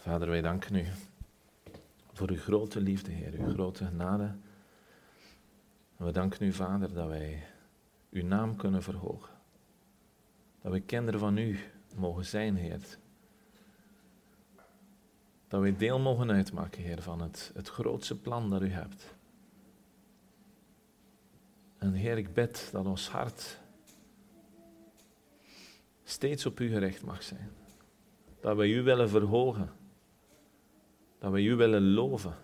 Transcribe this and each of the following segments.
Vader, wij danken u voor uw grote liefde, Heer, uw grote genade. we danken u, Vader, dat wij uw naam kunnen verhogen. Dat wij kinderen van u mogen zijn, Heer. Dat wij deel mogen uitmaken, Heer, van het, het grootste plan dat u hebt. En Heer, ik bid dat ons hart steeds op u gericht mag zijn. Dat wij u willen verhogen. Dat wij u willen loven.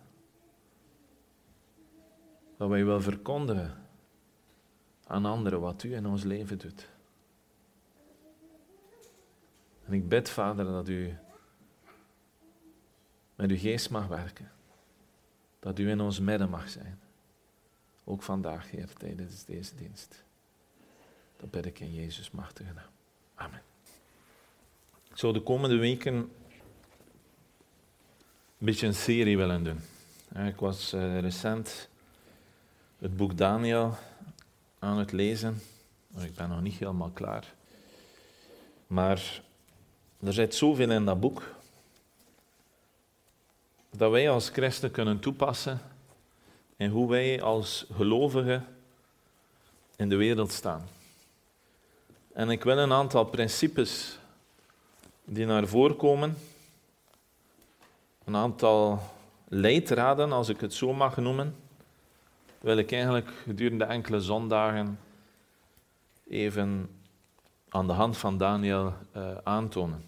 Dat wij willen verkondigen aan anderen wat u in ons leven doet. En ik bid, Vader, dat u met uw geest mag werken. Dat u in ons midden mag zijn. Ook vandaag, Heer, tijdens deze dienst. Dat bid ik in Jezus machtige naam. Amen. Zou de komende weken beetje een serie willen doen. Ik was uh, recent het boek Daniel aan het lezen. Ik ben nog niet helemaal klaar. Maar er zit zoveel in dat boek dat wij als christen kunnen toepassen in hoe wij als gelovigen in de wereld staan. En ik wil een aantal principes die naar voren komen, een aantal leidraden, als ik het zo mag noemen, wil ik eigenlijk gedurende enkele zondagen even aan de hand van Daniel uh, aantonen.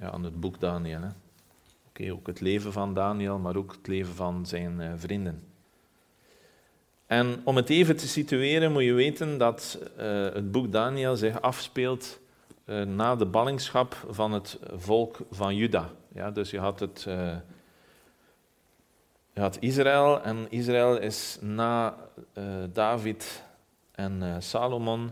Ja, aan het boek Daniel. Oké, ook het leven van Daniel, maar ook het leven van zijn uh, vrienden. En om het even te situeren moet je weten dat uh, het boek Daniel zich afspeelt na de ballingschap van het volk van Juda. Ja, dus je had, het, had Israël en Israël is na David en Salomon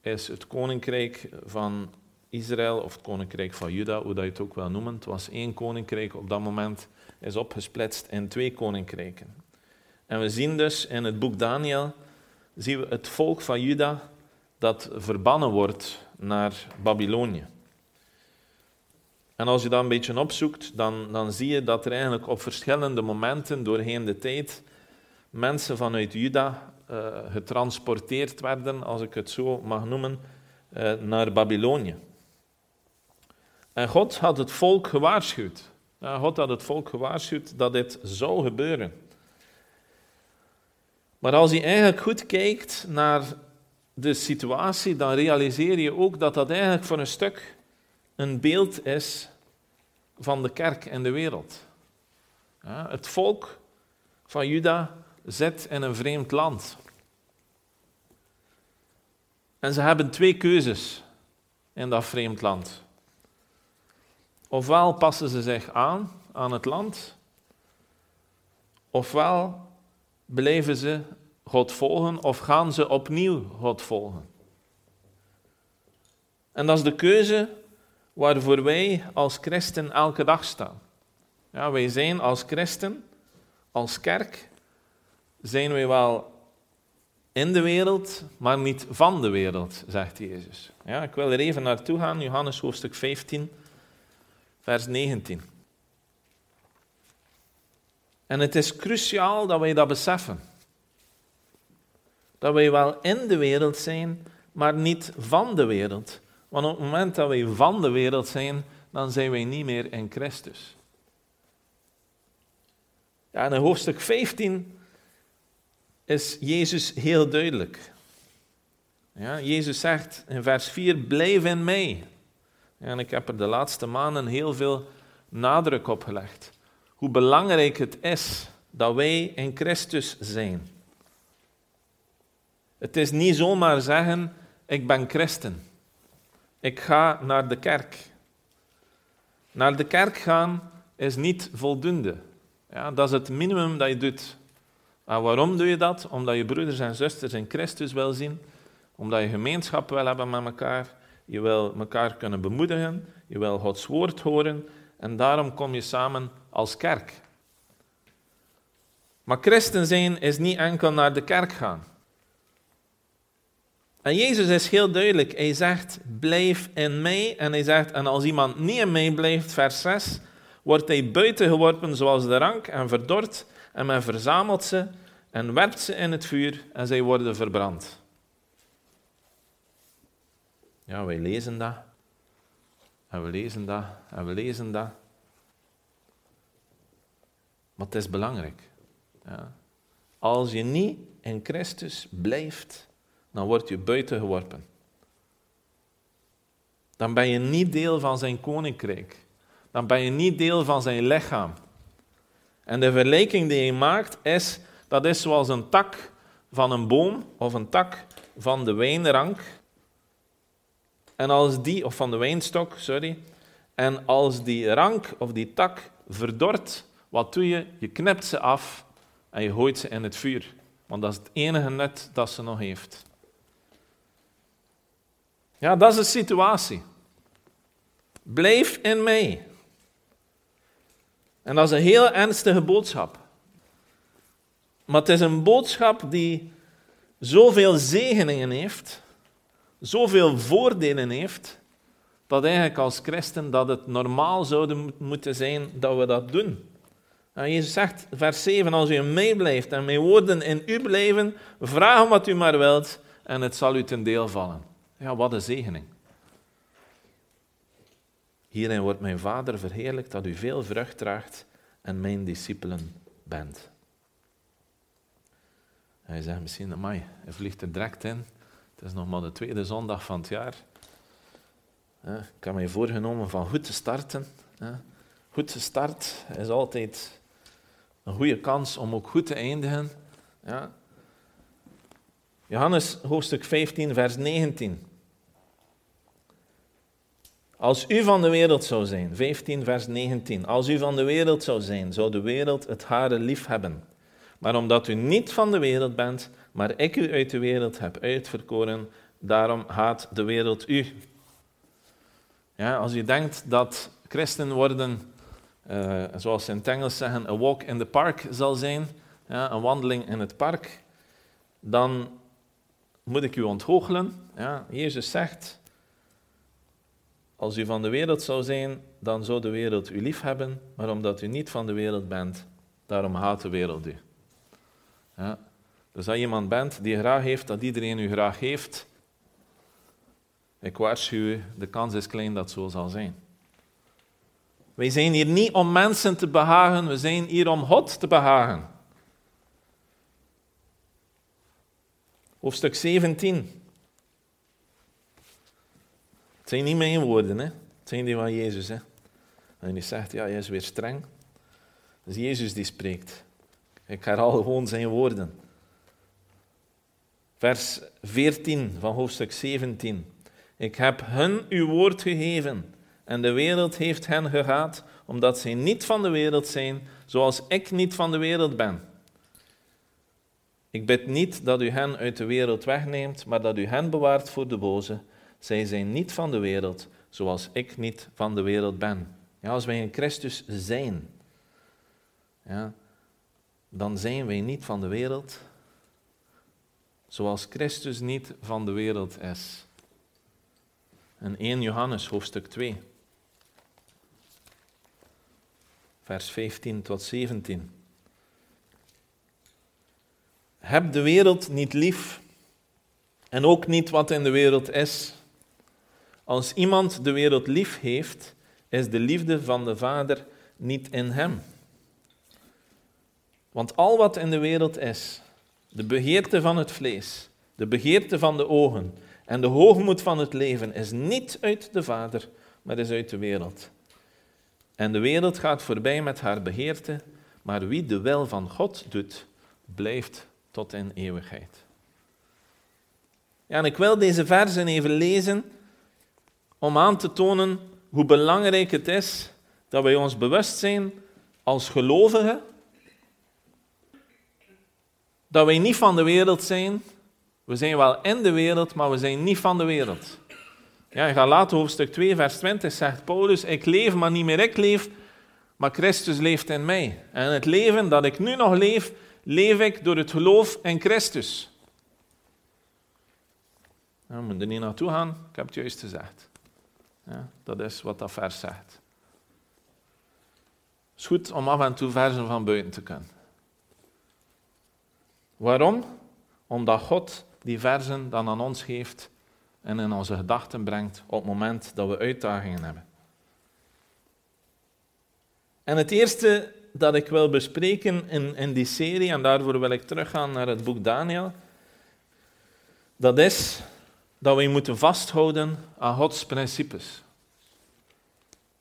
is het koninkrijk van Israël, of het koninkrijk van Juda, hoe dat je het ook wil noemen. Het was één koninkrijk op dat moment, is opgesplitst in twee koninkrijken. En we zien dus in het boek Daniel, zien we het volk van Juda dat verbannen wordt naar Babylonië. En als je dat een beetje opzoekt, dan, dan zie je dat er eigenlijk op verschillende momenten doorheen de tijd mensen vanuit Juda uh, getransporteerd werden, als ik het zo mag noemen, uh, naar Babylonië. En God had het volk gewaarschuwd. God had het volk gewaarschuwd dat dit zou gebeuren. Maar als je eigenlijk goed kijkt naar de situatie, dan realiseer je ook dat dat eigenlijk voor een stuk een beeld is van de kerk en de wereld. Het volk van Juda zit in een vreemd land. En ze hebben twee keuzes in dat vreemd land. Ofwel passen ze zich aan aan het land, ofwel blijven ze God volgen of gaan ze opnieuw God volgen? En dat is de keuze waarvoor wij als christen elke dag staan. Ja, wij zijn als christen, als kerk, zijn wij wel in de wereld, maar niet van de wereld, zegt Jezus. Ja, ik wil er even naartoe gaan, Johannes hoofdstuk 15, vers 19. En het is cruciaal dat wij dat beseffen. Dat wij wel in de wereld zijn, maar niet van de wereld. Want op het moment dat wij van de wereld zijn, dan zijn wij niet meer in Christus. Ja, in hoofdstuk 15 is Jezus heel duidelijk. Ja, Jezus zegt in vers 4, blijf in mij. en ik heb er de laatste maanden heel veel nadruk op gelegd. Hoe belangrijk het is dat wij in Christus zijn. Het is niet zomaar zeggen, ik ben christen. Ik ga naar de kerk. Naar de kerk gaan is niet voldoende. Ja, dat is het minimum dat je doet. Waarom doe je dat? Omdat je broeders en zusters in Christus wil zien. Omdat je gemeenschap wil hebben met elkaar. Je wil elkaar kunnen bemoedigen. Je wil Gods woord horen. En daarom kom je samen als kerk. Maar christen zijn is niet enkel naar de kerk gaan. En Jezus is heel duidelijk. Hij zegt, blijf in mij. En hij zegt, en als iemand niet in mij blijft, vers 6, wordt hij buiten geworpen zoals de rank en verdord, en men verzamelt ze en werpt ze in het vuur en zij worden verbrand. Ja, wij lezen dat. En we lezen dat. En we lezen dat. Maar het is belangrijk. Ja. Als je niet in Christus blijft, dan word je buiten geworpen. Dan ben je niet deel van zijn koninkrijk. Dan ben je niet deel van zijn lichaam. En de vergelijking die hij maakt is, dat is zoals een tak van een boom of een tak van de wijnrank. En als die, of van de wijnstok, sorry. En als die rank of die tak verdort, wat doe je? Je knipt ze af en je gooit ze in het vuur. Want dat is het enige nut dat ze nog heeft. Ja, dat is de situatie. Blijf in mij. En dat is een heel ernstige boodschap. Maar het is een boodschap die zoveel zegeningen heeft, zoveel voordelen heeft, dat eigenlijk als christen dat het normaal zou moeten zijn dat we dat doen. En Jezus zegt, vers 7, als u in mij blijft en mijn woorden in u blijven, vraag wat u maar wilt en het zal u ten deel vallen. Ja, wat een zegening. Hierin wordt mijn Vader verheerlijkt dat u veel vrucht draagt en mijn discipelen bent. Hij zegt misschien, amai, hij vliegt er direct in. Het is nog maar de tweede zondag van het jaar. Ik heb mij voorgenomen van goed te starten. Goed te start is altijd een goede kans om ook goed te eindigen. Johannes hoofdstuk 15, vers 19. Als u van de wereld zou zijn, 15 vers 19, als u van de wereld zou zijn, zou de wereld het hare lief hebben. Maar omdat u niet van de wereld bent, maar ik u uit de wereld heb uitverkoren, daarom haat de wereld u. Ja, als u denkt dat christen worden, uh, zoals ze in Engels zeggen, a walk in the park zal zijn, ja, een wandeling in het park, dan moet ik u ontgoochelen. Ja, Jezus zegt, als u van de wereld zou zijn, dan zou de wereld u lief hebben, maar omdat u niet van de wereld bent, daarom haat de wereld u. Ja. Dus als iemand bent die graag heeft dat iedereen u graag heeft, ik waarschuw u, de kans is klein dat zo zal zijn. Wij zijn hier niet om mensen te behagen, we zijn hier om God te behagen. Hoofdstuk 17. Het zijn niet mijn woorden, hè. het zijn die van Jezus. Hè. En hij zegt, ja, hij is weer streng. Is Jezus die spreekt. Ik herhaal gewoon zijn woorden. Vers 14 van hoofdstuk 17. Ik heb hun uw woord gegeven en de wereld heeft hen gehaat, omdat zij niet van de wereld zijn, zoals ik niet van de wereld ben. Ik bid niet dat u hen uit de wereld wegneemt, maar dat u hen bewaart voor de boze. Zij zijn niet van de wereld, zoals ik niet van de wereld ben. Ja, als wij in Christus zijn, ja, dan zijn wij niet van de wereld, zoals Christus niet van de wereld is. In 1 Johannes hoofdstuk 2, vers 15 tot 17. Heb de wereld niet lief en ook niet wat in de wereld is. Als iemand de wereld lief heeft, is de liefde van de Vader niet in hem. Want al wat in de wereld is, de begeerte van het vlees, de begeerte van de ogen en de hoogmoed van het leven, is niet uit de Vader, maar is uit de wereld. En de wereld gaat voorbij met haar begeerte, maar wie de wil van God doet, blijft tot in eeuwigheid. Ja, en ik wil deze versen even lezen om aan te tonen hoe belangrijk het is dat wij ons bewust zijn als gelovigen dat wij niet van de wereld zijn. We zijn wel in de wereld, maar we zijn niet van de wereld. Ja, in Galaten hoofdstuk 2, vers 20 zegt Paulus, ik leef, maar niet meer ik leef, maar Christus leeft in mij. En het leven dat ik nu nog leef, leef ik door het geloof in Christus. we moeten niet naartoe gaan, ik heb het juist gezegd. Ja, dat is wat dat vers zegt. Het is goed om af en toe versen van buiten te kunnen. Waarom? Omdat God die versen dan aan ons geeft en in onze gedachten brengt op het moment dat we uitdagingen hebben. En het eerste dat ik wil bespreken in, in die serie, en daarvoor wil ik teruggaan naar het boek Daniel, dat is dat wij moeten vasthouden aan Gods principes.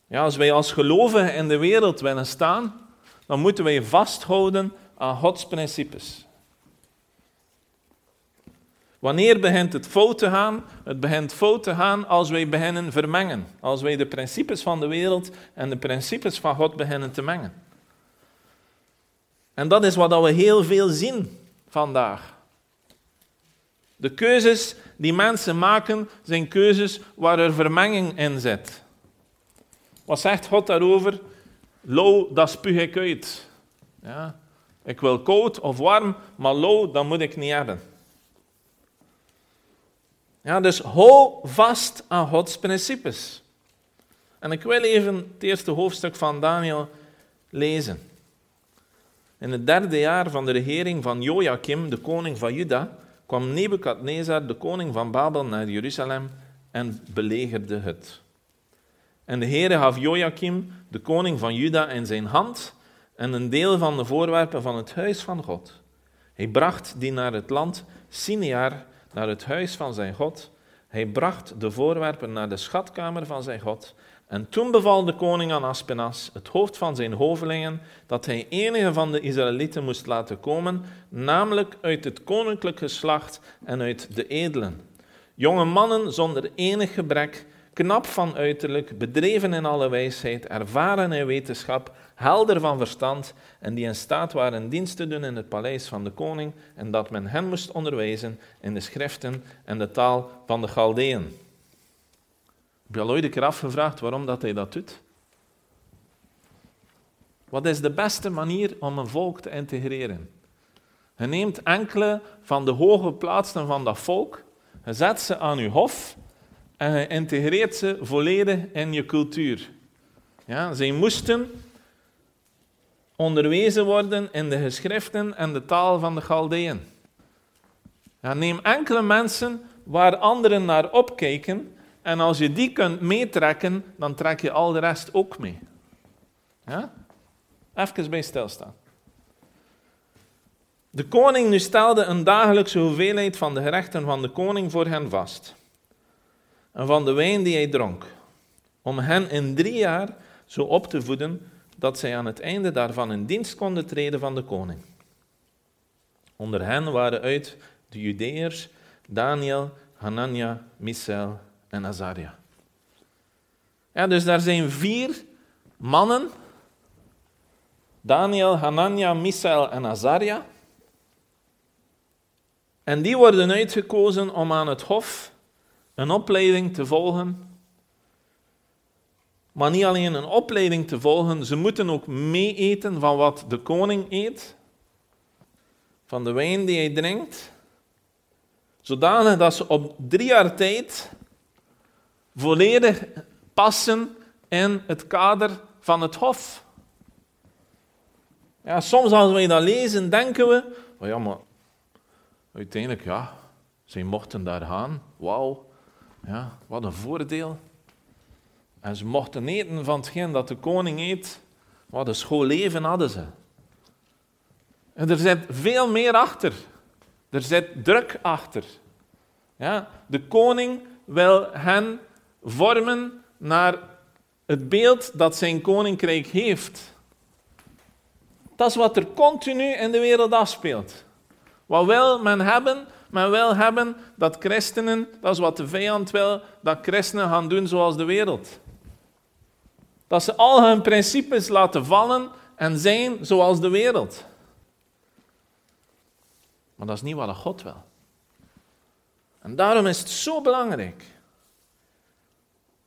Ja, als wij als gelovigen in de wereld willen staan, dan moeten wij vasthouden aan Gods principes. Wanneer begint het fout te gaan? Het begint fout te gaan als wij beginnen vermengen. Als wij de principes van de wereld en de principes van God beginnen te mengen. En dat is wat we heel veel zien vandaag. De keuzes die mensen maken, zijn keuzes waar er vermenging in zit. Wat zegt God daarover? Lo, dat spuug ik uit. Ja? Ik wil koud of warm, maar lo, dat moet ik niet hebben. Ja, dus hou vast aan Gods principes. En ik wil even het eerste hoofdstuk van Daniel lezen. In het derde jaar van de regering van Joachim, de koning van Juda, kwam Nebukadnezar, de koning van Babel, naar Jeruzalem en belegerde het. En de Heere gaf Joachim, de koning van Juda, in zijn hand en een deel van de voorwerpen van het huis van God. Hij bracht die naar het land Sinear, naar het huis van zijn God. Hij bracht de voorwerpen naar de schatkamer van zijn God. En toen beval de koning aan Aspenas, het hoofd van zijn hovelingen, dat hij enige van de Israëlieten moest laten komen, namelijk uit het koninklijk geslacht en uit de edelen. Jonge mannen zonder enig gebrek, knap van uiterlijk, bedreven in alle wijsheid, ervaren in wetenschap, helder van verstand en die in staat waren dienst te doen in het paleis van de koning en dat men hen moest onderwijzen in de schriften en de taal van de Galdeën. Heb je al ooit een keer afgevraagd waarom dat hij dat doet? Wat is de beste manier om een volk te integreren? Je neemt enkele van de hoge plaatsen van dat volk, je zet ze aan je hof en je integreert ze volledig in je cultuur. Ja, zij moesten onderwezen worden in de geschriften en de taal van de Galdeën. Ja, neem enkele mensen waar anderen naar opkijken en als je die kunt meetrekken, dan trek je al de rest ook mee. Ja? Even bij stilstaan. De koning nu stelde een dagelijkse hoeveelheid van de gerechten van de koning voor hen vast. En van de wijn die hij dronk. Om hen in drie jaar zo op te voeden dat zij aan het einde daarvan in dienst konden treden van de koning. Onder hen waren uit de Judeërs Daniel, Hanania, Misael en Azaria. Ja, dus daar zijn vier mannen, Daniel, Hanania, Misael en Azaria. En die worden uitgekozen om aan het hof een opleiding te volgen maar niet alleen een opleiding te volgen, ze moeten ook meeeten van wat de koning eet, van de wijn die hij drinkt, zodanig dat ze op drie jaar tijd volledig passen in het kader van het hof. Ja, soms als we dat lezen, denken we, oh ja, maar uiteindelijk, ja, ze mochten daar gaan, wauw, ja, wat een voordeel. En ze mochten eten van hetgeen dat de koning eet. Wat een schoon leven hadden ze. En er zit veel meer achter. Er zit druk achter. Ja, de koning wil hen vormen naar het beeld dat zijn koninkrijk heeft. Dat is wat er continu in de wereld afspeelt. Wat wil men hebben? Men wil hebben dat christenen, dat is wat de vijand wil, dat christenen gaan doen zoals de wereld. Dat ze al hun principes laten vallen en zijn zoals de wereld. Maar dat is niet wat God wil. En daarom is het zo belangrijk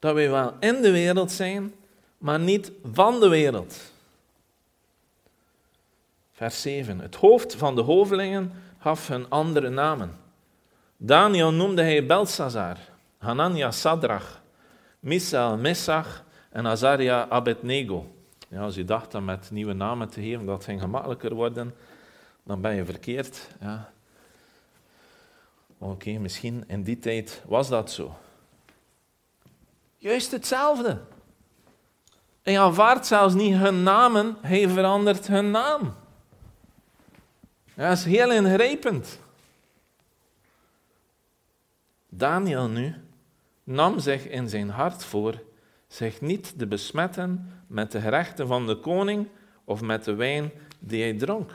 dat wij wel in de wereld zijn, maar niet van de wereld. Vers 7. Het hoofd van de hovelingen gaf hun andere namen. Daniel noemde hij Belsazar, Hanania Sadrach, Misael Messach en Azaria Abednego. Ja, als je dacht dat met nieuwe namen te geven dat ging gemakkelijker worden, dan ben je verkeerd. Ja. Oké, misschien in die tijd was dat zo. Juist hetzelfde. Hij aanvaardt zelfs niet hun namen, hij verandert hun naam. dat is heel ingrijpend. Daniel nu nam zich in zijn hart voor zich niet te besmetten met de gerechten van de koning of met de wijn die hij dronk.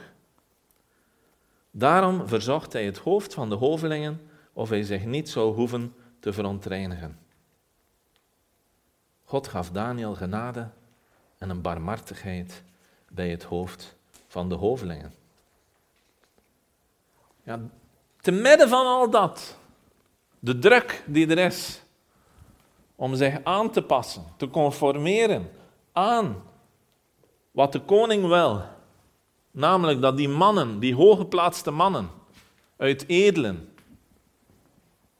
Daarom verzocht hij het hoofd van de hovelingen of hij zich niet zou hoeven te verontreinigen. God gaf Daniel genade en een barmhartigheid bij het hoofd van de hovelingen. Ja, te midden van al dat, de druk die er is om zich aan te passen, te conformeren aan wat de koning wil, namelijk dat die mannen, die hooggeplaatste mannen uit edelen,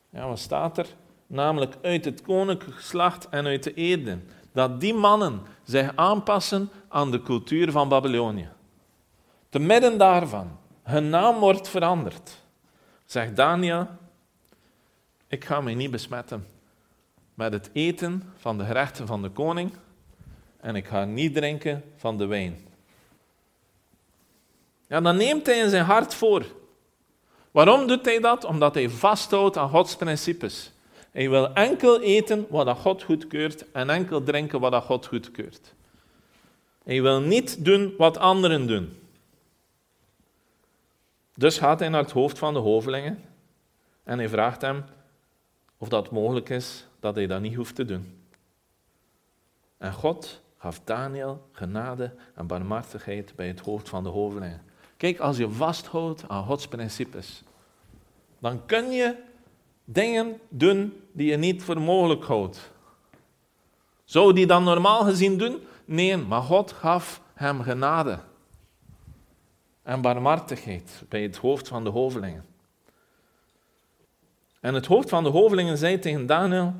ja, wat staat er? Namelijk uit het koninklijk geslacht en uit de edelen, dat die mannen zich aanpassen aan de cultuur van Babylonië. Te midden daarvan, hun naam wordt veranderd. Zegt Daniel, ik ga mij niet besmetten met het eten van de gerechten van de koning en ik ga niet drinken van de wijn. Ja, dan neemt hij in zijn hart voor. Waarom doet hij dat? Omdat hij vasthoudt aan Gods principes. Hij wil enkel eten wat dat God goedkeurt en enkel drinken wat dat God goedkeurt. Hij wil niet doen wat anderen doen. Dus gaat hij naar het hoofd van de hovelingen en hij vraagt hem of dat mogelijk is dat hij dat niet hoeft te doen. En God gaf Daniel genade en barmhartigheid bij het hoofd van de hovelingen. Kijk, als je vasthoudt aan Gods principes, dan kun je dingen doen die je niet voor mogelijk houdt. Zou die dan normaal gezien doen? Nee, maar God gaf hem genade en barmhartigheid bij het hoofd van de hovelingen. En het hoofd van de hovelingen zei tegen Daniel: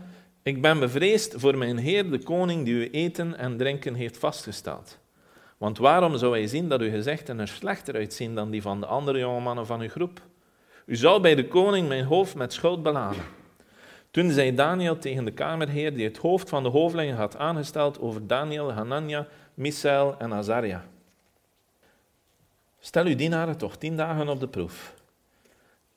Ik ben bevreesd voor mijn Heer, de koning, die u eten en drinken heeft vastgesteld. Want waarom zou hij zien dat uw gezichten er slechter uitzien dan die van de andere jongemannen van uw groep? U zou bij de koning mijn hoofd met schuld beladen. Toen zei Daniel tegen de kamerheer die het hoofd van de hovelingen had aangesteld over Daniel, Hanania, Misael en Azaria. Stel uw dienaren toch tien dagen op de proef.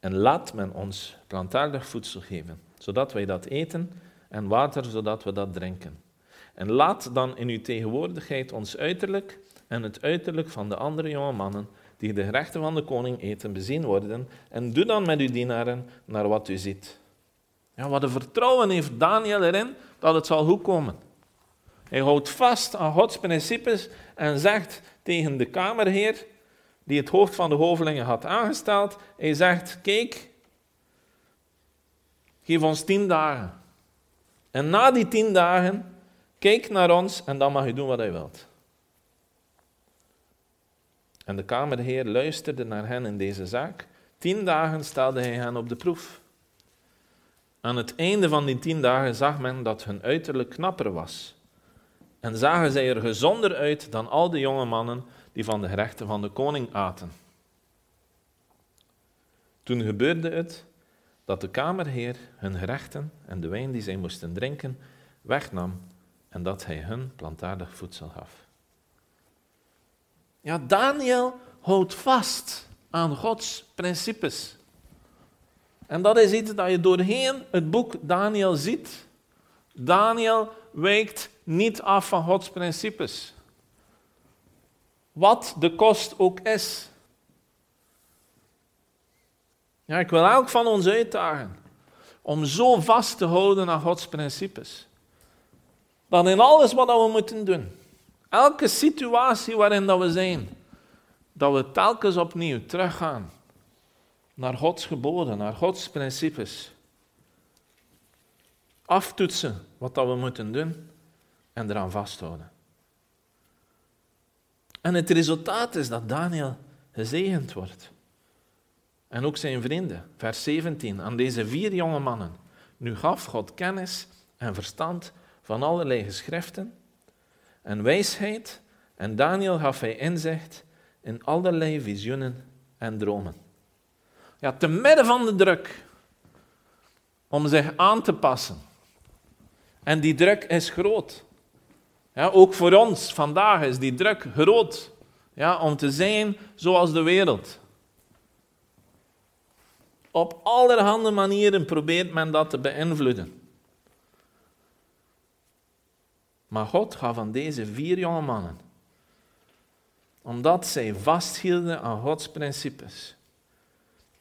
En laat men ons plantaardig voedsel geven, zodat wij dat eten, en water, zodat we dat drinken. En laat dan in uw tegenwoordigheid ons uiterlijk en het uiterlijk van de andere jonge mannen die de gerechten van de koning eten, bezien worden. En doe dan met uw dienaren naar wat u ziet. Ja, wat een vertrouwen heeft Daniel erin dat het zal goed komen. Hij houdt vast aan Gods principes en zegt tegen de kamerheer, die het hoofd van de hovelingen had aangesteld, hij zegt, kijk, geef ons tien dagen. En na die tien dagen, kijk naar ons en dan mag u doen wat hij wilt. En de kamerheer luisterde naar hen in deze zaak. Tien dagen stelde hij hen op de proef. Aan het einde van die tien dagen zag men dat hun uiterlijk knapper was. En zagen zij er gezonder uit dan al de jonge mannen die van de gerechten van de koning aten. Toen gebeurde het dat de kamerheer hun gerechten en de wijn die zij moesten drinken wegnam en dat hij hun plantaardig voedsel gaf. Ja, Daniel houdt vast aan Gods principes. En dat is iets dat je doorheen het boek Daniel ziet. Daniel wijkt niet af van Gods principes. Wat de kost ook is. Ja, ik wil elk van ons uitdagen om zo vast te houden aan Gods principes. Dat in alles wat we moeten doen, Elke situatie waarin dat we zijn, dat we telkens opnieuw teruggaan naar Gods geboden, naar Gods principes. Aftoetsen wat dat we moeten doen en eraan vasthouden. En het resultaat is dat Daniel gezegend wordt. En ook zijn vrienden. Vers 17. Aan deze vier jonge mannen. Nu gaf God kennis en verstand van allerlei geschriften en wijsheid En Daniel gaf hij inzicht in allerlei visioenen en dromen. Ja, te midden van de druk om zich aan te passen. En die druk is groot. Ja, ook voor ons vandaag is die druk groot. Ja, om te zijn zoals de wereld. Op allerhande manieren probeert men dat te beïnvloeden. Maar God gaf aan deze vier jonge mannen, omdat zij vasthielden aan Gods principes,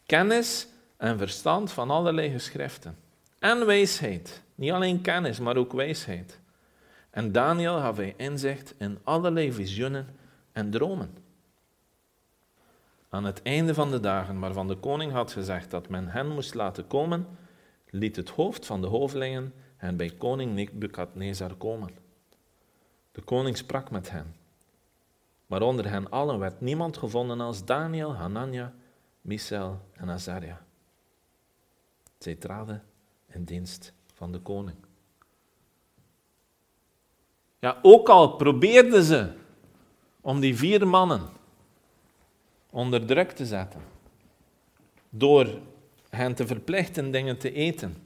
kennis en verstand van allerlei geschriften en wijsheid. Niet alleen kennis, maar ook wijsheid. En Daniel gaf hij inzicht in allerlei visioenen en dromen. Aan het einde van de dagen waarvan de koning had gezegd dat men hen moest laten komen, liet het hoofd van de hovelingen hen bij koning Nebukadnezar komen. De koning sprak met hen. Maar onder hen allen werd niemand gevonden als Daniel, Hanania, Misael en Azaria. Zij traden in dienst van de koning. Ja, ook al probeerden ze om die vier mannen onder druk te zetten, door hen te verplichten dingen te eten,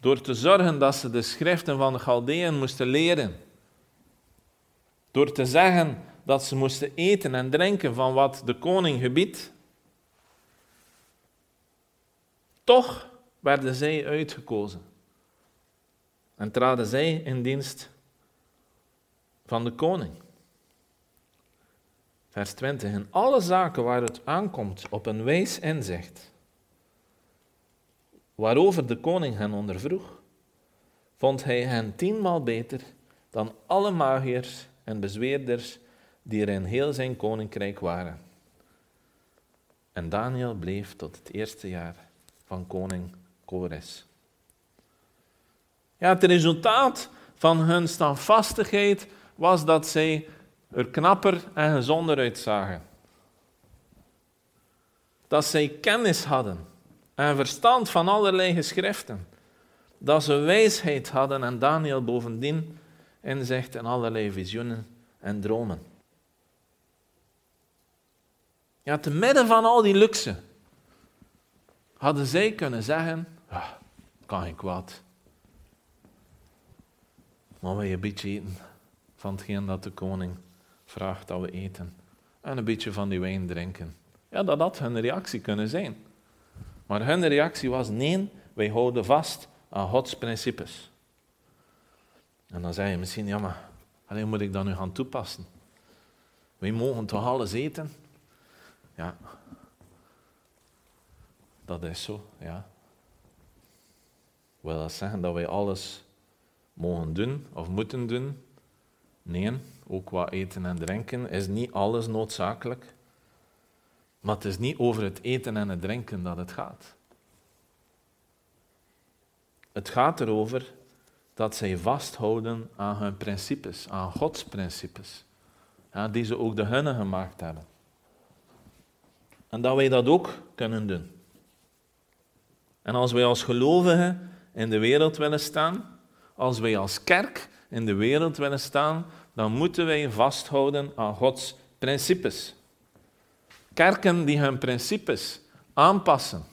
door te zorgen dat ze de schriften van de Galdeën moesten leren, door te zeggen dat ze moesten eten en drinken van wat de koning gebiedt. Toch werden zij uitgekozen en traden zij in dienst van de koning. Vers 20. In alle zaken waar het aankomt op een wijs inzicht, waarover de koning hen ondervroeg, vond hij hen tienmaal beter dan alle magiërs en bezweerders die er in heel zijn koninkrijk waren. En Daniel bleef tot het eerste jaar van koning Kores. Ja, het resultaat van hun standvastigheid was dat zij er knapper en gezonder uitzagen. Dat zij kennis hadden en verstand van allerlei geschriften. Dat ze wijsheid hadden en Daniel bovendien inzicht in allerlei visioenen en dromen. Ja, te midden van al die luxe hadden zij kunnen zeggen, kan geen kwaad. Maar we een beetje eten van hetgeen dat de koning vraagt dat we eten. En een beetje van die wijn drinken. Ja, dat had hun reactie kunnen zijn. Maar hun reactie was: nee, wij houden vast aan Gods principes. En dan zei je misschien: ja, maar alleen moet ik dat nu gaan toepassen? Wij mogen toch alles eten? Ja, dat is zo, ja. Wil dat zeggen dat wij alles mogen doen of moeten doen? Nee, ook qua eten en drinken is niet alles noodzakelijk. Maar het is niet over het eten en het drinken dat het gaat. Het gaat erover dat zij vasthouden aan hun principes, aan Gods principes, ja, die ze ook de hunne gemaakt hebben. En dat wij dat ook kunnen doen. En als wij als gelovigen in de wereld willen staan, als wij als kerk in de wereld willen staan, dan moeten wij vasthouden aan Gods principes. Kerken die hun principes aanpassen,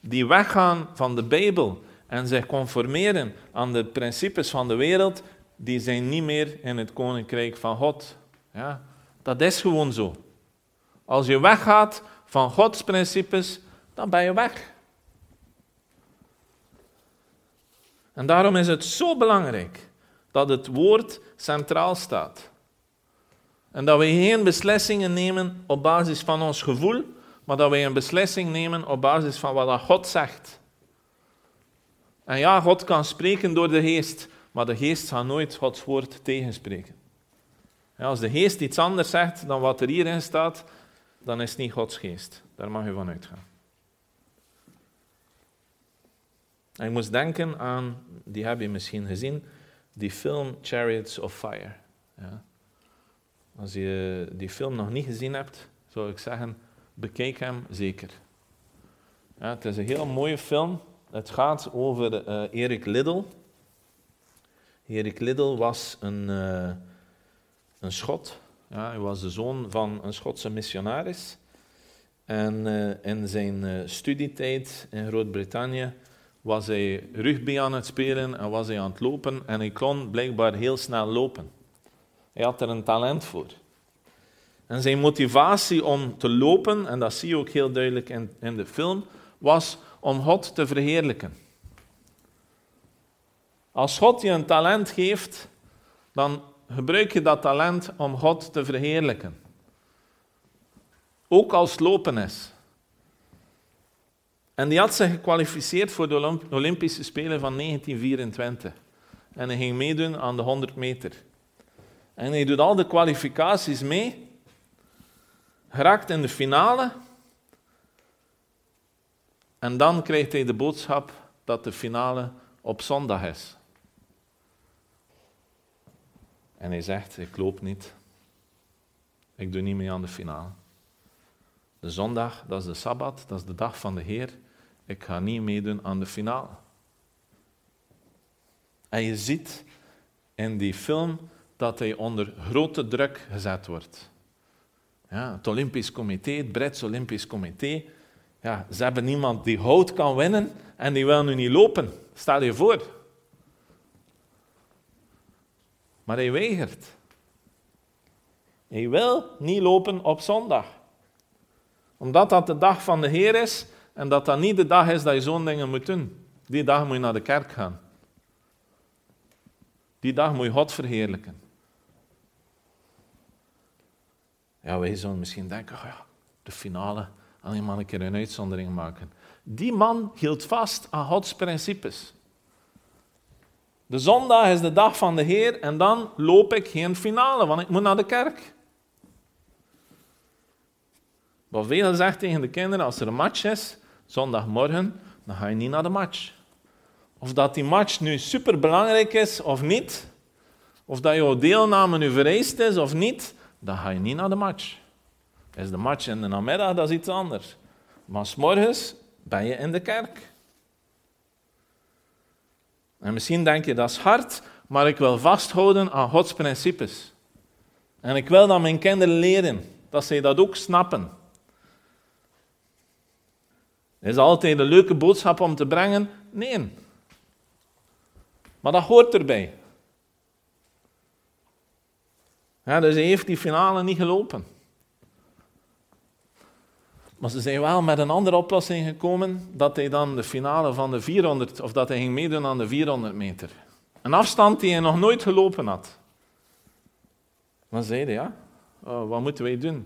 die weggaan van de Bijbel en zich conformeren aan de principes van de wereld, die zijn niet meer in het koninkrijk van God. Ja, dat is gewoon zo. Als je weggaat van Gods principes, dan ben je weg. En daarom is het zo belangrijk dat het woord centraal staat. En dat we geen beslissingen nemen op basis van ons gevoel, maar dat we een beslissing nemen op basis van wat God zegt. En ja, God kan spreken door de geest, maar de geest zal nooit Gods woord tegenspreken. als de geest iets anders zegt dan wat er hierin staat, dan is het niet Gods geest. Daar mag je van uitgaan. ik moest denken aan, die heb je misschien gezien, die film Chariots of Fire. Ja. Als je die film nog niet gezien hebt, zou ik zeggen, bekijk hem zeker. Ja, het is een heel mooie film. Het gaat over uh, Erik Liddell. Erik Liddell was een, uh, een schot, Ja, hij was de zoon van een Schotse missionaris. En uh, in zijn studietijd in Groot-Brittannië was hij rugby aan het spelen en was hij aan het lopen. En hij kon blijkbaar heel snel lopen. Hij had er een talent voor. En zijn motivatie om te lopen, en dat zie je ook heel duidelijk in, in de film, was om God te verheerlijken. Als God je een talent geeft, dan gebruik je dat talent om God te verheerlijken. Ook als lopen is. En die had zich gekwalificeerd voor de Olympische Spelen van 1924. En hij ging meedoen aan de 100 meter. En hij doet al de kwalificaties mee, geraakt in de finale. En dan krijgt hij de boodschap dat de finale op zondag is. En hij zegt, ik loop niet. Ik doe niet mee aan de finale. De zondag, dat is de Sabbat, dat is de dag van de Heer. Ik ga niet meedoen aan de finale. En je ziet in die film dat hij onder grote druk gezet wordt. Ja, het Olympisch Comité, het Brits Olympisch Comité, ja, ze hebben niemand die hout kan winnen en die wil nu niet lopen. Stel je voor. Maar hij weigert. Hij wil niet lopen op zondag. Omdat dat de dag van de Heer is en dat dat niet de dag is dat je zo'n dingen moet doen. Die dag moet je naar de kerk gaan. Die dag moet je God verheerlijken. Ja, wij zullen misschien denken, oh ja, de finale, alleen maar een keer een uitzondering maken. Die man hield vast aan Gods principes. De zondag is de dag van de Heer en dan loop ik geen finale, want ik moet naar de kerk. Wat veel zegt tegen de kinderen, als er een match is, zondagmorgen, dan ga je niet naar de match. Of dat die match nu superbelangrijk is of niet, of dat jouw deelname nu vereist is of niet, dan ga je niet naar de match. Is de match in de namiddag, dat is iets anders. Maar s'morgens ben je in de kerk. En misschien denk je, dat is hard, maar ik wil vasthouden aan Gods principes. En ik wil dat mijn kinderen leren, dat zij dat ook snappen. Is altijd een leuke boodschap om te brengen? Nee. Maar dat hoort erbij. Ja, dus hij heeft die finale niet gelopen. Maar ze zijn wel met een andere oplossing gekomen, dat hij dan de finale van de 400, of dat hij ging meedoen aan de 400 meter. Een afstand die hij nog nooit gelopen had. Dan zei hij, ja, oh, wat moeten wij doen?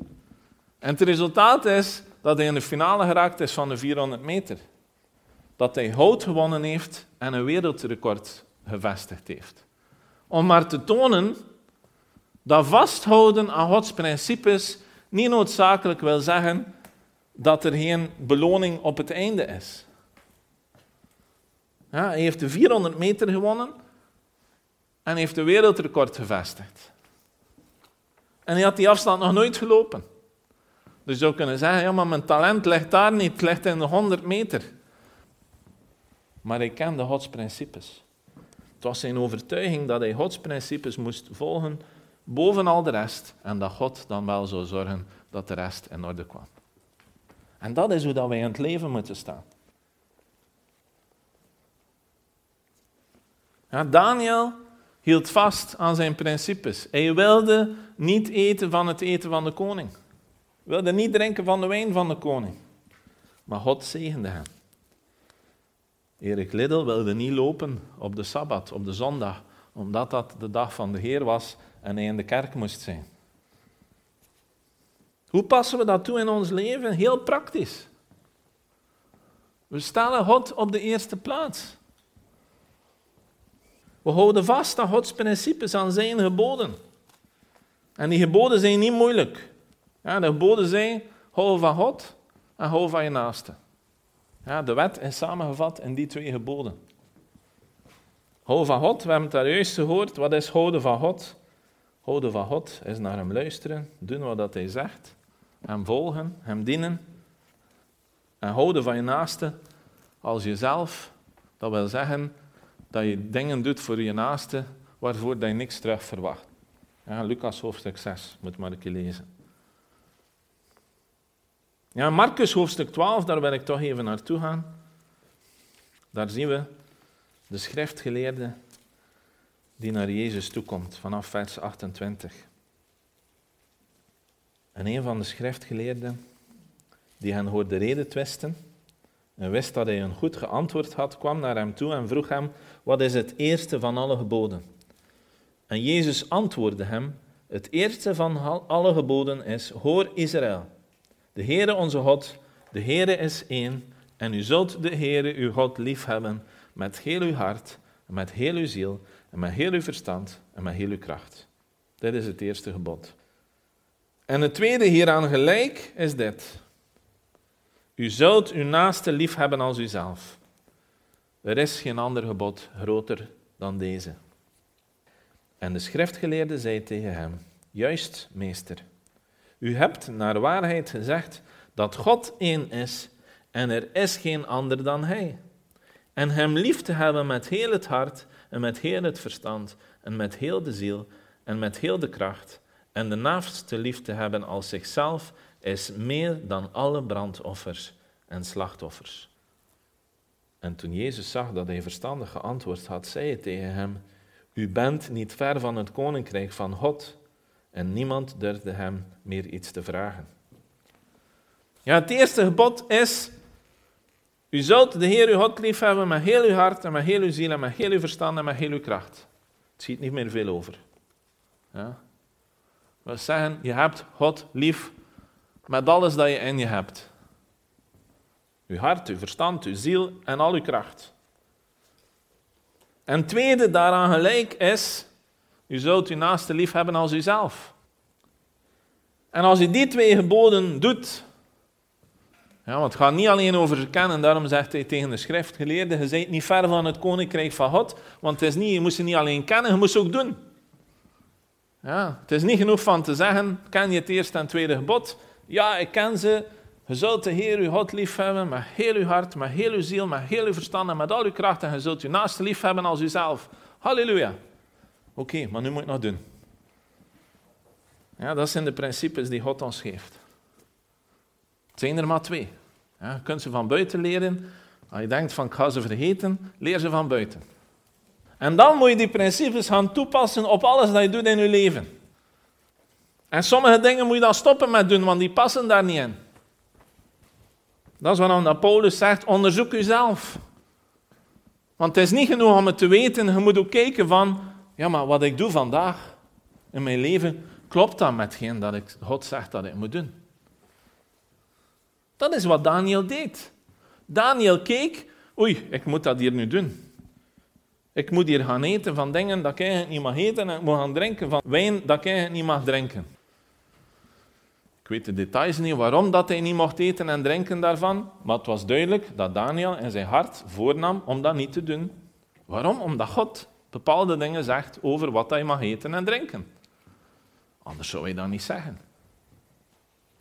En het resultaat is dat hij in de finale geraakt is van de 400 meter. Dat hij hout gewonnen heeft en een wereldrecord gevestigd heeft. Om maar te tonen dat vasthouden aan Gods principes niet noodzakelijk wil zeggen dat er geen beloning op het einde is. Hij heeft de 400 meter gewonnen en heeft de wereldrecord gevestigd. En hij had die afstand nog nooit gelopen. Dus je zou kunnen zeggen, ja, maar mijn talent ligt daar niet, het ligt in de 100 meter. Maar hij kende Gods principes. Het was zijn overtuiging dat hij Gods principes moest volgen boven al de rest en dat God dan wel zou zorgen dat de rest in orde kwam. En dat is hoe dat wij in het leven moeten staan. Ja, Daniel hield vast aan zijn principes. Hij wilde niet eten van het eten van de koning. Hij wilde niet drinken van de wijn van de koning. Maar God zegende hem. Erik Liddel wilde niet lopen op de Sabbat, op de zondag, omdat dat de dag van de Heer was en hij in de kerk moest zijn. Hoe passen we dat toe in ons leven? Heel praktisch. We stellen God op de eerste plaats. We houden vast aan Gods principes, aan zijn geboden. En die geboden zijn niet moeilijk. Ja, de geboden zijn, hou van God en hou van je naaste. Ja, de wet is samengevat in die twee geboden. Hou van God, we hebben het daar juist gehoord. Wat is houden van God? Houden van God is naar hem luisteren, doen wat hij zegt, hem volgen, hem dienen. En houden van je naaste als jezelf. Dat wil zeggen dat je dingen doet voor je naaste waarvoor je niks terug verwacht. Ja, Lucas hoofdstuk 6, moet maar lezen. Ja, Marcus hoofdstuk 12, daar wil ik toch even naartoe gaan. Daar zien we de schriftgeleerde die naar Jezus toekomt, vanaf vers 28. En een van de schriftgeleerden, die hen hoorde reden twisten, en wist dat hij een goed geantwoord had, kwam naar hem toe en vroeg hem, wat is het eerste van alle geboden? En Jezus antwoordde hem, het eerste van alle geboden is, hoor Israël, de Heere onze God, de Heere is één, en u zult de Heere uw God liefhebben met heel uw hart, met heel uw ziel, en met heel uw verstand, en met heel uw kracht. Dit is het eerste gebod. En het tweede hieraan gelijk is dit. U zult uw naaste liefhebben als uzelf. Er is geen ander gebod groter dan deze. En de schriftgeleerde zei tegen hem, juist, meester, u hebt naar waarheid gezegd dat God één is en er is geen ander dan Hij. En Hem lief te hebben met heel het hart en met heel het verstand en met heel de ziel en met heel de kracht en de naaste lief te hebben als zichzelf is meer dan alle brandoffers en slachtoffers. En toen Jezus zag dat hij verstandig geantwoord had, zei hij tegen hem, U bent niet ver van het koninkrijk van God. En niemand durfde hem meer iets te vragen. Ja, het eerste gebod is, u zult de Heer uw God lief hebben met heel uw hart en met heel uw ziel en met heel uw verstand en met heel uw kracht. Het ziet niet meer veel over. Ja? We zeggen, je hebt God lief met alles dat je in je hebt. Uw hart, uw verstand, uw ziel en al uw kracht. En tweede daaraan gelijk is, u zult uw naaste lief hebben als uzelf. En als je die twee geboden doet, ja, want het gaat niet alleen over kennen, daarom zegt hij tegen de schriftgeleerde, je bent niet ver van het koninkrijk van God, want het is niet, je moet ze niet alleen kennen, je moet ze ook doen. Ja, het is niet genoeg van te zeggen, ken je het eerste en tweede gebod? Ja, ik ken ze. Je zult de Heer uw God lief hebben met heel uw hart, met heel uw ziel, met heel uw verstand en met al uw kracht. En je zult je naaste lief hebben als uzelf. Halleluja. Oké, maar nu moet je nog doen. Ja, dat zijn de principes die God ons geeft. Het zijn er maar twee. Ja, je kunt ze van buiten leren. Als je denkt van ik ga ze vergeten, leer ze van buiten. En dan moet je die principes gaan toepassen op alles dat je doet in je leven. En sommige dingen moet je dan stoppen met doen, want die passen daar niet in. Dat is waarom Paulus zegt, onderzoek jezelf. Want het is niet genoeg om het te weten, je moet ook kijken van, ja maar wat ik doe vandaag in mijn leven, klopt dat met hetgeen dat ik, God zegt dat ik moet doen? Dat is wat Daniel deed. Daniel keek, oei, ik moet dat hier nu doen. Ik moet hier gaan eten van dingen dat ik eigenlijk niet mag eten en ik moet gaan drinken van wijn dat ik eigenlijk niet mag drinken. Ik weet de details niet waarom dat hij niet mocht eten en drinken daarvan, maar het was duidelijk dat Daniel in zijn hart voornam om dat niet te doen. Waarom? Omdat God bepaalde dingen zegt over wat hij mag eten en drinken. Anders zou hij dat niet zeggen.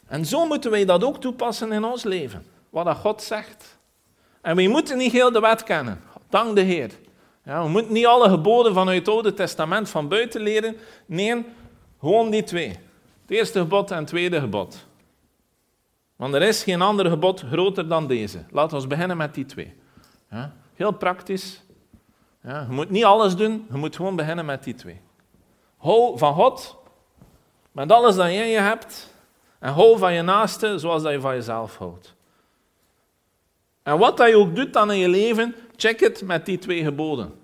En zo moeten wij dat ook toepassen in ons leven. Wat God zegt. En we moeten niet heel de wet kennen. Dank de Heer. Ja, we moeten niet alle geboden vanuit het Oude Testament van buiten leren. Nee, gewoon die twee. Het eerste gebod en het tweede gebod. Want er is geen ander gebod groter dan deze. Laten we beginnen met die twee. Heel praktisch. Ja, je moet niet alles doen, je moet gewoon beginnen met die twee. Hou van God, met alles dat je in je hebt. En hou van je naaste zoals dat je van jezelf houdt. En wat dat je ook doet dan in je leven, check het met die twee geboden.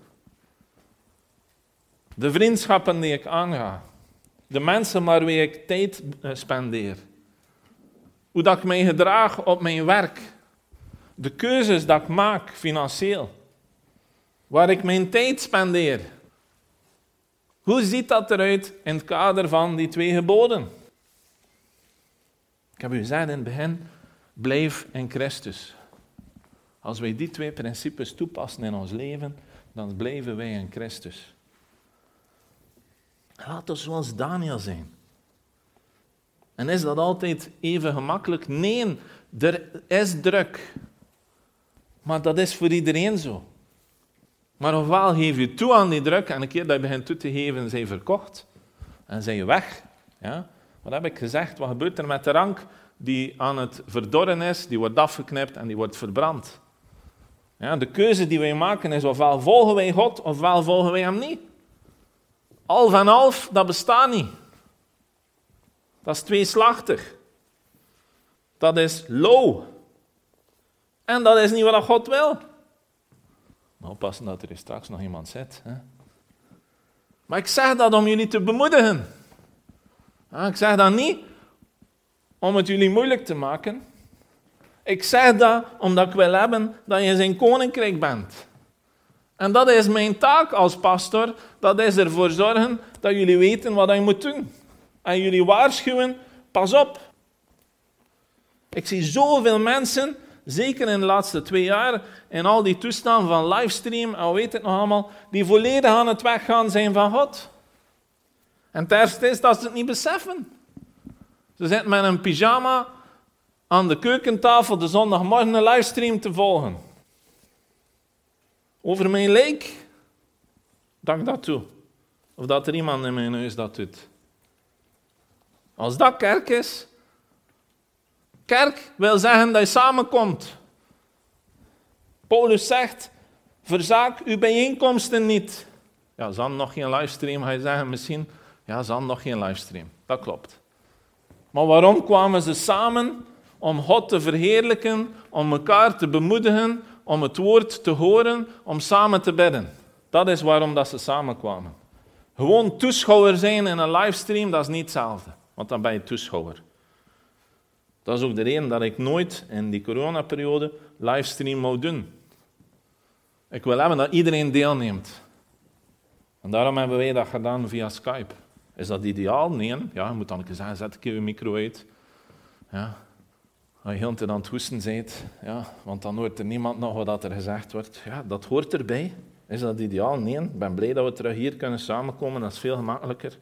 De vriendschappen die ik aanga. De mensen waarmee ik tijd eh, spendeer. Hoe dat ik mij gedraag op mijn werk. De keuzes dat ik maak financieel. Waar ik mijn tijd spendeer. Hoe ziet dat eruit in het kader van die twee geboden? Ik heb u gezegd in het begin, blijf in Christus. Als wij die twee principes toepassen in ons leven, dan blijven wij in Christus. Laat ons zoals Daniel zijn. En is dat altijd even gemakkelijk? Nee, er is druk. Maar dat is voor iedereen zo. Maar ofwel geef je toe aan die druk en een keer dat je begint toe te geven, zijn verkocht. en zijn je weg. Ja? Wat heb ik gezegd? Wat gebeurt er met de rank die aan het verdorren is? Die wordt afgeknipt en die wordt verbrand. Ja, de keuze die wij maken is ofwel volgen wij God, ofwel volgen wij hem niet. Al van half, dat bestaat niet. Dat is tweeslachtig. Dat is low. En dat is niet wat God wil. Maar oppassen dat er straks nog iemand zit. Hè? Maar ik zeg dat om jullie te bemoedigen. Ik zeg dat niet om het jullie moeilijk te maken. Ik zeg dat omdat ik wil hebben dat je zijn koninkrijk bent. En dat is mijn taak als pastor. Dat is ervoor zorgen dat jullie weten wat je moet doen. En jullie waarschuwen, pas op. Ik zie zoveel mensen, zeker in de laatste twee jaar, in al die toestanden van livestream en weet het nog allemaal, die volledig aan het weggaan zijn van God. En het is dat ze het niet beseffen. Ze zitten met een pyjama aan de keukentafel de zondagmorgen een livestream te volgen. Over mijn leek. Dank dat toe. Of dat er iemand in mijn neus dat doet. Als dat kerk is, kerk wil zeggen dat je samenkomt. Paulus zegt, verzaak uw bijeenkomsten niet. Ja, Zan nog geen livestream, ga je zeggen misschien. Ja, Zan nog geen livestream. Dat klopt. Maar waarom kwamen ze samen? Om God te verheerlijken, om elkaar te bemoedigen, om het woord te horen, om samen te bidden. Dat is waarom dat ze samenkwamen. Gewoon toeschouwer zijn in een livestream, dat is niet hetzelfde. Want dan ben je toeschouwer. Dat is ook de reden dat ik nooit in die coronaperiode livestream moet doen. Ik wil hebben dat iedereen deelneemt. En daarom hebben wij dat gedaan via Skype. Is dat ideaal? Nee. Ja, moet dan zeggen, zet ik je micro uit. Ja. Als je heel aan het hoesten bent, ja, want dan hoort er niemand nog wat er gezegd wordt. Ja, dat hoort erbij. Is dat ideaal? Nee. Ik ben blij dat we terug hier kunnen samenkomen. Dat is veel gemakkelijker.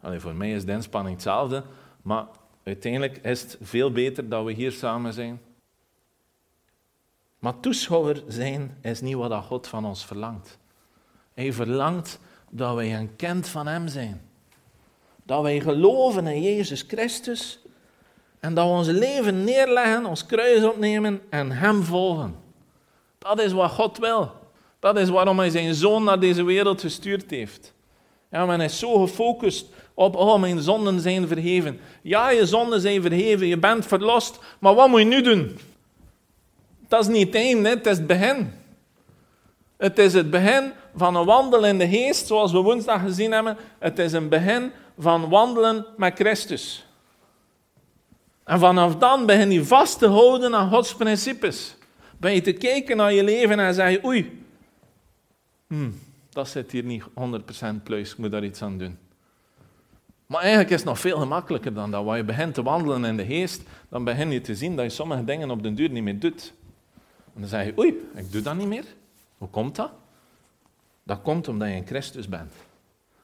Allee, voor mij is de inspanning hetzelfde, maar uiteindelijk is het veel beter dat we hier samen zijn. Maar toeschouwer zijn is niet wat God van ons verlangt. Hij verlangt dat wij een kind van Hem zijn. Dat wij geloven in Jezus Christus en dat we ons leven neerleggen, ons kruis opnemen en Hem volgen. Dat is wat God wil. Dat is waarom Hij zijn Zoon naar deze wereld gestuurd heeft. Ja, men is zo gefocust op, oh, mijn zonden zijn verheven. Ja, je zonden zijn verheven, je bent verlost, maar wat moet je nu doen? Dat is niet het einde, het is het begin. Het is het begin van een wandel in de geest, zoals we woensdag gezien hebben. Het is een begin van wandelen met Christus. En vanaf dan begin je vast te houden aan Gods principes. Ben je te kijken naar je leven en zeg je, oei, hmm, dat zit hier niet 100% pluis, ik moet daar iets aan doen. Maar eigenlijk is het nog veel gemakkelijker dan dat. Wanneer je begint te wandelen in de geest, dan begin je te zien dat je sommige dingen op den duur niet meer doet. En dan zeg je, oei, ik doe dat niet meer. Hoe komt dat? Dat komt omdat je in Christus bent.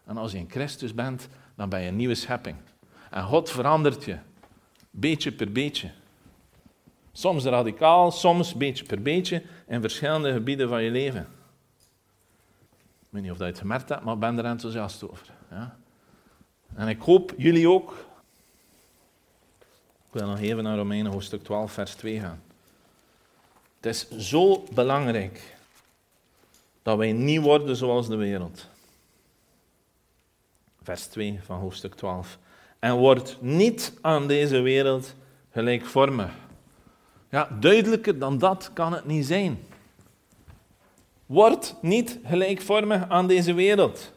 En als je in Christus bent, dan ben je een nieuwe schepping. En God verandert je, beetje per beetje. Soms radicaal, soms beetje per beetje, in verschillende gebieden van je leven. Ik weet niet of je het gemerkt hebt, maar ik ben er enthousiast over. Ja? En ik hoop jullie ook. Ik wil nog even naar Romeinen hoofdstuk 12, vers 2 gaan. Het is zo belangrijk dat wij niet worden zoals de wereld. Vers 2 van hoofdstuk 12. En wordt niet aan deze wereld gelijkvormig. Ja, duidelijker dan dat kan het niet zijn. Wordt niet gelijkvormig aan deze wereld.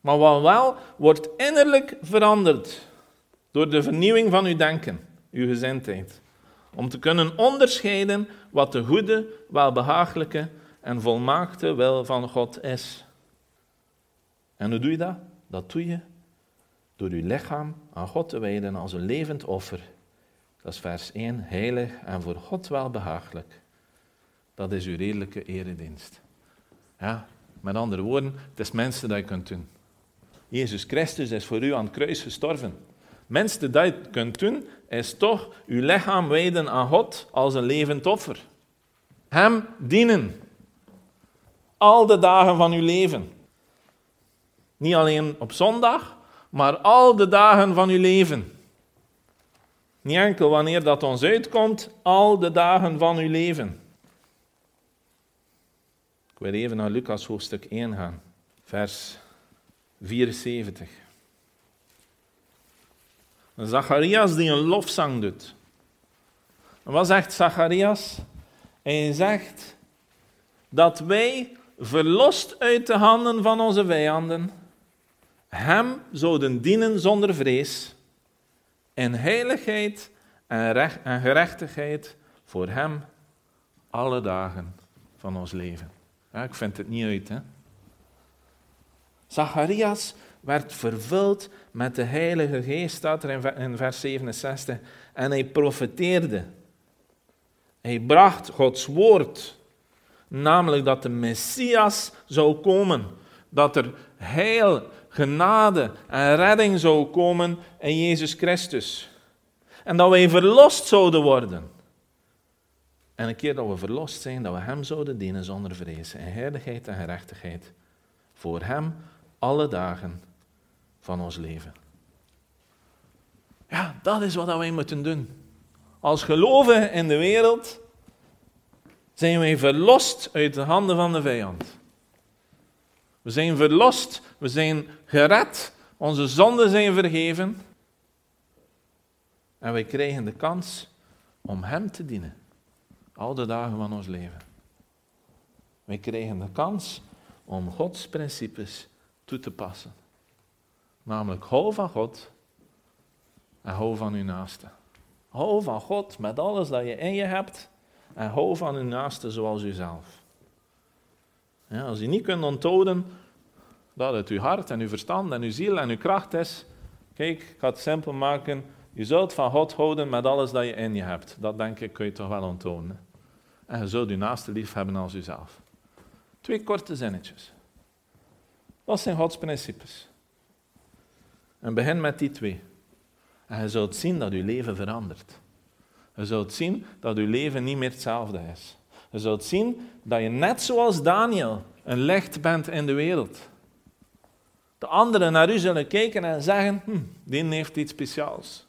Maar wat wel wordt innerlijk veranderd door de vernieuwing van uw denken, uw gezindheid. Om te kunnen onderscheiden wat de goede, welbehagelijke en volmaakte wil van God is. En hoe doe je dat? Dat doe je door uw lichaam aan God te wijden als een levend offer. Dat is vers 1, heilig en voor God welbehagelijk. Dat is uw redelijke eredienst. Ja, met andere woorden, het is mensen dat je kunt doen. Jezus Christus is voor u aan het kruis gestorven. Mensen dat je kunt doen, is toch uw lichaam wijden aan God als een levend offer. Hem dienen. Al de dagen van uw leven. Niet alleen op zondag, maar al de dagen van uw leven. Niet enkel wanneer dat ons uitkomt, al de dagen van uw leven. Ik wil even naar Lucas hoofdstuk 1 gaan, vers 74. Zacharias die een lofzang doet. En wat zegt Zacharias? Hij zegt dat wij, verlost uit de handen van onze vijanden, hem zouden dienen zonder vrees, in heiligheid en, recht, en gerechtigheid voor hem alle dagen van ons leven. Ja, ik vind het niet uit, hè. Zacharias werd vervuld met de Heilige Geest, staat er in vers 67, en hij profeteerde. Hij bracht Gods woord, namelijk dat de Messias zou komen, dat er heil, genade en redding zou komen in Jezus Christus. En dat wij verlost zouden worden. En een keer dat we verlost zijn, dat we Hem zouden dienen zonder vrees, in heiligheid en gerechtigheid. Voor Hem alle dagen van ons leven. Ja, dat is wat wij moeten doen. Als gelovigen in de wereld zijn wij verlost uit de handen van de vijand. We zijn verlost, we zijn gered, onze zonden zijn vergeven. En wij krijgen de kans om Hem te dienen. Al de dagen van ons leven. Wij krijgen de kans om Gods principes toe te passen. Namelijk, hou van God en hou van uw naaste. Hou van God met alles dat je in je hebt en hou van uw naaste zoals uzelf. Ja, als je niet kunt onthouden dat het uw hart en uw verstand en uw ziel en uw kracht is, kijk, ik ga het simpel maken. Je zult van God houden met alles dat je in je hebt. Dat denk ik kun je toch wel onthouden. En je zult uw naaste lief hebben als uzelf. Twee korte zinnetjes. Wat zijn Gods principes? En begin met die twee. En je zult zien dat je leven verandert. Je zult zien dat je leven niet meer hetzelfde is. Je zult zien dat je net zoals Daniel een licht bent in de wereld. De anderen naar u zullen kijken en zeggen, hm, die heeft iets speciaals.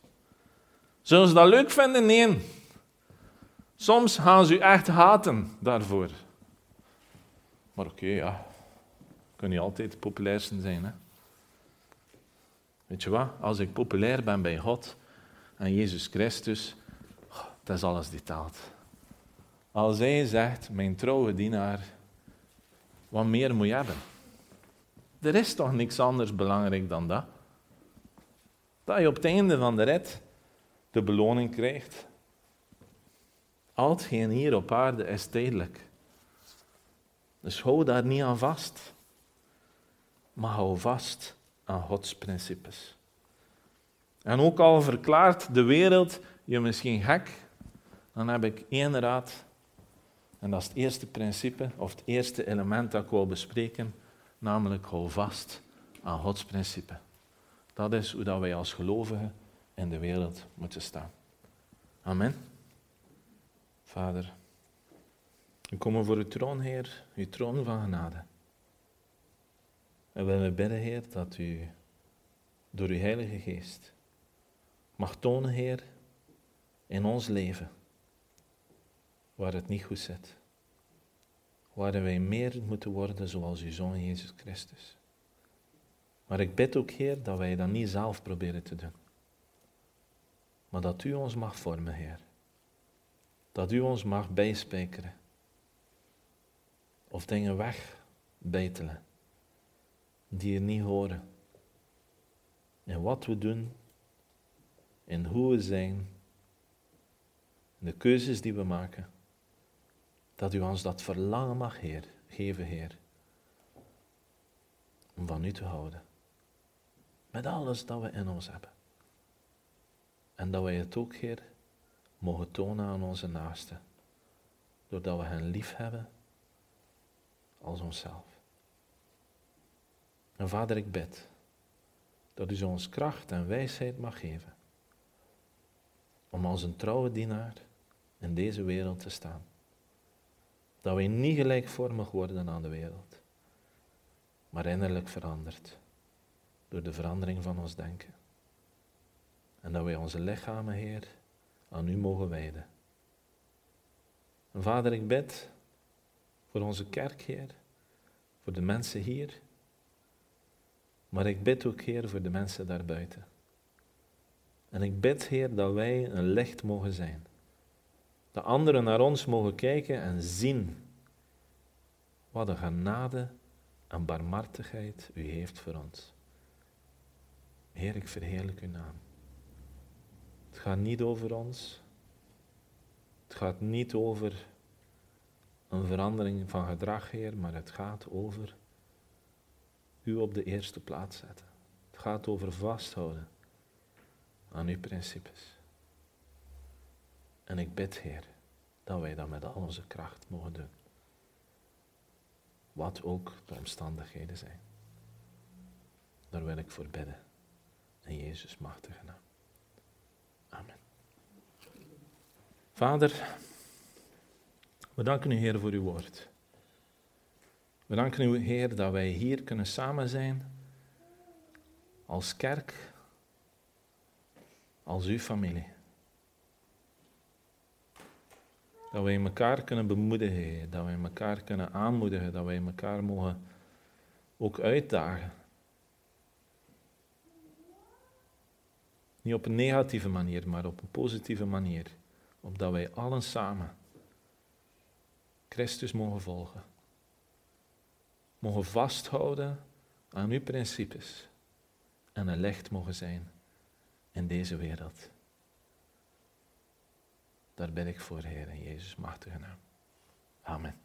Zullen ze dat leuk vinden? Nee. Soms gaan ze u echt haten daarvoor. Maar oké, ja. Kun je altijd de populairste zijn, hè. Weet je wat? Als ik populair ben bij God en Jezus Christus, dat is alles die telt. Als hij zegt, mijn trouwe dienaar, wat meer moet je hebben? Er is toch niks anders belangrijk dan dat? Dat je op het einde van de rit de beloning krijgt. Al hetgeen hier op aarde is tijdelijk. Dus hou daar niet aan vast. Maar hou vast aan Gods principes. En ook al verklaart de wereld je misschien gek, dan heb ik één raad. En dat is het eerste principe, of het eerste element dat ik wil bespreken, namelijk hou vast aan Gods principe. Dat is hoe dat wij als gelovigen in de wereld moeten staan. Amen. Vader, we komen voor uw troon, Heer, uw troon van genade. En we willen bidden, Heer, dat u door uw Heilige Geest mag tonen, Heer, in ons leven waar het niet goed zit. Waar wij meer moeten worden zoals uw Zoon Jezus Christus. Maar ik bid ook, Heer, dat wij dat niet zelf proberen te doen. Maar dat u ons mag vormen, Heer. Dat u ons mag bijspijkeren. Of dingen wegbijtelen die er niet horen. En wat we doen, en hoe we zijn, de keuzes die we maken, dat u ons dat verlangen mag heer, geven, Heer, om van u te houden. Met alles dat we in ons hebben. En dat wij het ook, Heer, mogen tonen aan onze naasten, doordat we hen lief hebben als onszelf. En Vader, ik bid dat u ons kracht en wijsheid mag geven om als een trouwe dienaar in deze wereld te staan. Dat wij niet gelijkvormig worden aan de wereld, maar innerlijk veranderd door de verandering van ons denken. En dat wij onze lichamen, Heer, aan U mogen wijden. En Vader, ik bid voor onze kerk, Heer, voor de mensen hier, maar ik bid ook, Heer, voor de mensen daarbuiten. En ik bid, Heer, dat wij een licht mogen zijn. Dat anderen naar ons mogen kijken en zien wat een genade en barmhartigheid U heeft voor ons. Heer, ik verheerlijk uw naam. Het gaat niet over ons. Het gaat niet over een verandering van gedrag, Heer, maar het gaat over u op de eerste plaats zetten. Het gaat over vasthouden aan uw principes. En ik bid, Heer, dat wij dat met al onze kracht mogen doen. Wat ook de omstandigheden zijn. Daar wil ik voor bidden. In Jezus machtige naam. Amen. Vader, we danken u, Heer, voor uw woord. We danken u, Heer, dat wij hier kunnen samen zijn als kerk, als uw familie. Dat wij elkaar kunnen bemoedigen. Dat wij elkaar kunnen aanmoedigen. Dat wij elkaar mogen ook uitdagen. Niet op een negatieve manier, maar op een positieve manier. Opdat wij allen samen Christus mogen volgen. Mogen vasthouden aan uw principes. En een licht mogen zijn in deze wereld. Daar ben ik voor, Heer, in Jezus machtige naam. Amen.